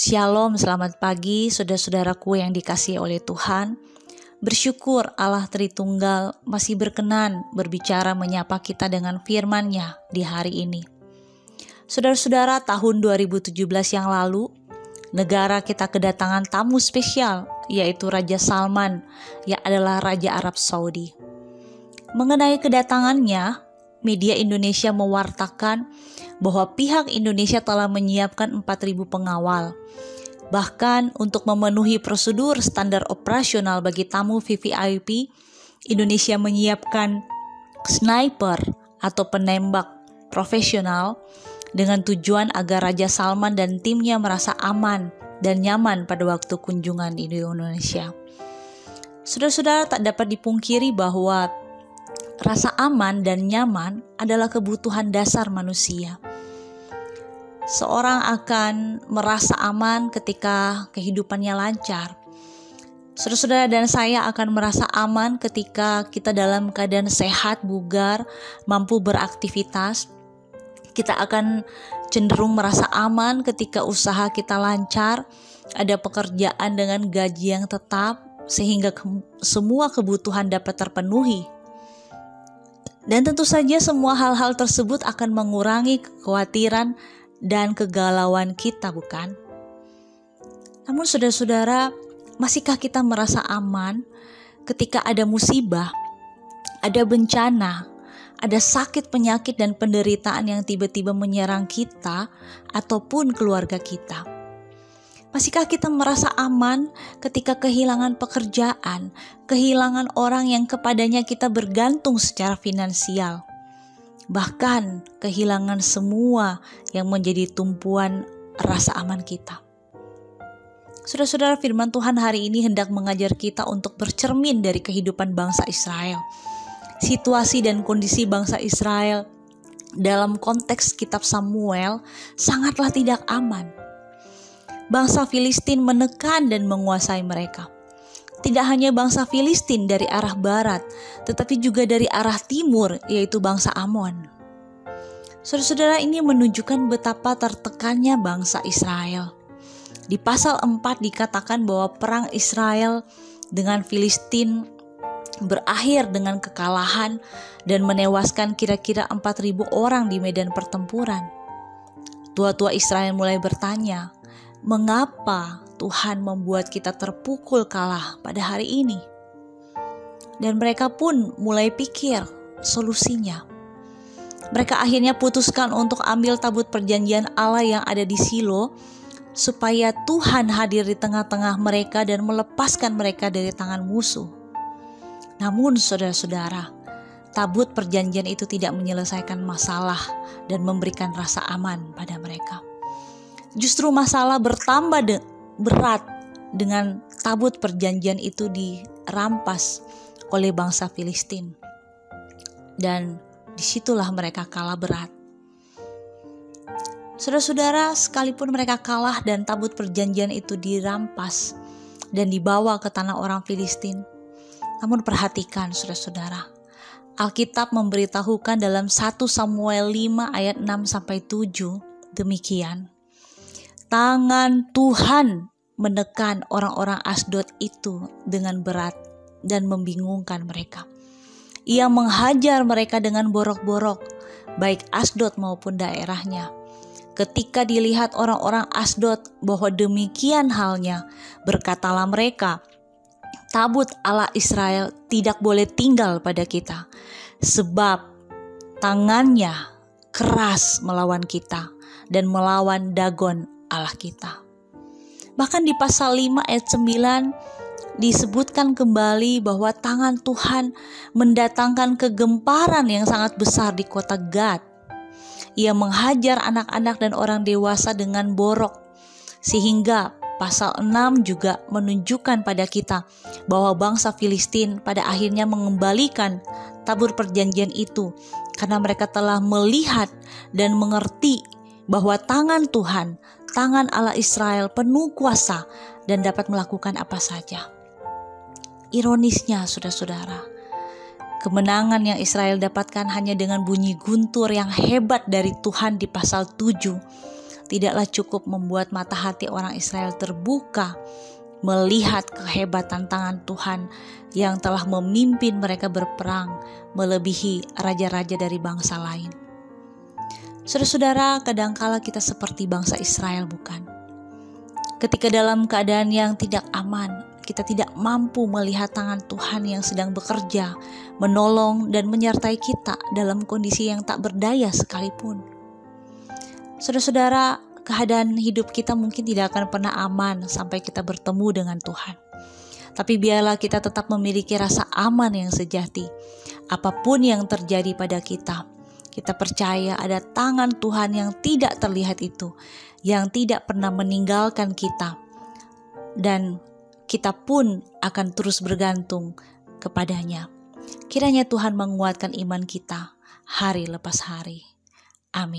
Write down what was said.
Shalom, selamat pagi saudara-saudaraku yang dikasihi oleh Tuhan. Bersyukur Allah Tritunggal masih berkenan berbicara menyapa kita dengan firman-Nya di hari ini. Saudara-saudara, tahun 2017 yang lalu, negara kita kedatangan tamu spesial, yaitu Raja Salman, yang adalah Raja Arab Saudi. Mengenai kedatangannya, media Indonesia mewartakan bahwa pihak Indonesia telah menyiapkan 4.000 pengawal. Bahkan untuk memenuhi prosedur standar operasional bagi tamu VVIP, Indonesia menyiapkan sniper atau penembak profesional dengan tujuan agar Raja Salman dan timnya merasa aman dan nyaman pada waktu kunjungan di Indonesia. Saudara-saudara tak dapat dipungkiri bahwa rasa aman dan nyaman adalah kebutuhan dasar manusia seorang akan merasa aman ketika kehidupannya lancar. Saudara-saudara dan saya akan merasa aman ketika kita dalam keadaan sehat, bugar, mampu beraktivitas. Kita akan cenderung merasa aman ketika usaha kita lancar, ada pekerjaan dengan gaji yang tetap, sehingga ke semua kebutuhan dapat terpenuhi. Dan tentu saja, semua hal-hal tersebut akan mengurangi kekhawatiran dan kegalauan kita, bukan? Namun, saudara-saudara, masihkah kita merasa aman ketika ada musibah, ada bencana, ada sakit, penyakit, dan penderitaan yang tiba-tiba menyerang kita ataupun keluarga kita? Masihkah kita merasa aman ketika kehilangan pekerjaan, kehilangan orang yang kepadanya kita bergantung secara finansial? bahkan kehilangan semua yang menjadi tumpuan rasa aman kita. Saudara-saudara, firman Tuhan hari ini hendak mengajar kita untuk bercermin dari kehidupan bangsa Israel. Situasi dan kondisi bangsa Israel dalam konteks kitab Samuel sangatlah tidak aman. Bangsa Filistin menekan dan menguasai mereka tidak hanya bangsa Filistin dari arah barat, tetapi juga dari arah timur, yaitu bangsa Amon. Saudara-saudara ini menunjukkan betapa tertekannya bangsa Israel. Di pasal 4 dikatakan bahwa perang Israel dengan Filistin berakhir dengan kekalahan dan menewaskan kira-kira 4.000 orang di medan pertempuran. Tua-tua Israel mulai bertanya, mengapa Tuhan membuat kita terpukul kalah pada hari ini. Dan mereka pun mulai pikir solusinya. Mereka akhirnya putuskan untuk ambil tabut perjanjian Allah yang ada di Silo supaya Tuhan hadir di tengah-tengah mereka dan melepaskan mereka dari tangan musuh. Namun saudara-saudara, tabut perjanjian itu tidak menyelesaikan masalah dan memberikan rasa aman pada mereka. Justru masalah bertambah berat dengan tabut perjanjian itu dirampas oleh bangsa Filistin. Dan di situlah mereka kalah berat. Saudara-saudara, sekalipun mereka kalah dan tabut perjanjian itu dirampas dan dibawa ke tanah orang Filistin, namun perhatikan saudara-saudara, Alkitab memberitahukan dalam 1 Samuel 5 ayat 6 sampai 7 demikian. Tangan Tuhan menekan orang-orang Asdod itu dengan berat dan membingungkan mereka. Ia menghajar mereka dengan borok-borok, baik Asdod maupun daerahnya. Ketika dilihat orang-orang Asdod bahwa demikian halnya, berkatalah mereka, tabut Allah Israel tidak boleh tinggal pada kita, sebab tangannya keras melawan kita dan melawan Dagon Allah kita. Bahkan di pasal 5 ayat 9 disebutkan kembali bahwa tangan Tuhan mendatangkan kegemparan yang sangat besar di kota Gad. Ia menghajar anak-anak dan orang dewasa dengan borok sehingga pasal 6 juga menunjukkan pada kita bahwa bangsa Filistin pada akhirnya mengembalikan tabur perjanjian itu karena mereka telah melihat dan mengerti bahwa tangan Tuhan tangan Allah Israel penuh kuasa dan dapat melakukan apa saja. Ironisnya, saudara-saudara, kemenangan yang Israel dapatkan hanya dengan bunyi guntur yang hebat dari Tuhan di pasal 7 tidaklah cukup membuat mata hati orang Israel terbuka melihat kehebatan tangan Tuhan yang telah memimpin mereka berperang melebihi raja-raja dari bangsa lain. Saudara-saudara, kadangkala kita seperti bangsa Israel bukan? Ketika dalam keadaan yang tidak aman, kita tidak mampu melihat tangan Tuhan yang sedang bekerja, menolong dan menyertai kita dalam kondisi yang tak berdaya sekalipun. Saudara-saudara, keadaan hidup kita mungkin tidak akan pernah aman sampai kita bertemu dengan Tuhan. Tapi biarlah kita tetap memiliki rasa aman yang sejati. Apa pun yang terjadi pada kita, kita percaya ada tangan Tuhan yang tidak terlihat itu, yang tidak pernah meninggalkan kita. Dan kita pun akan terus bergantung kepadanya. Kiranya Tuhan menguatkan iman kita hari lepas hari. Amin.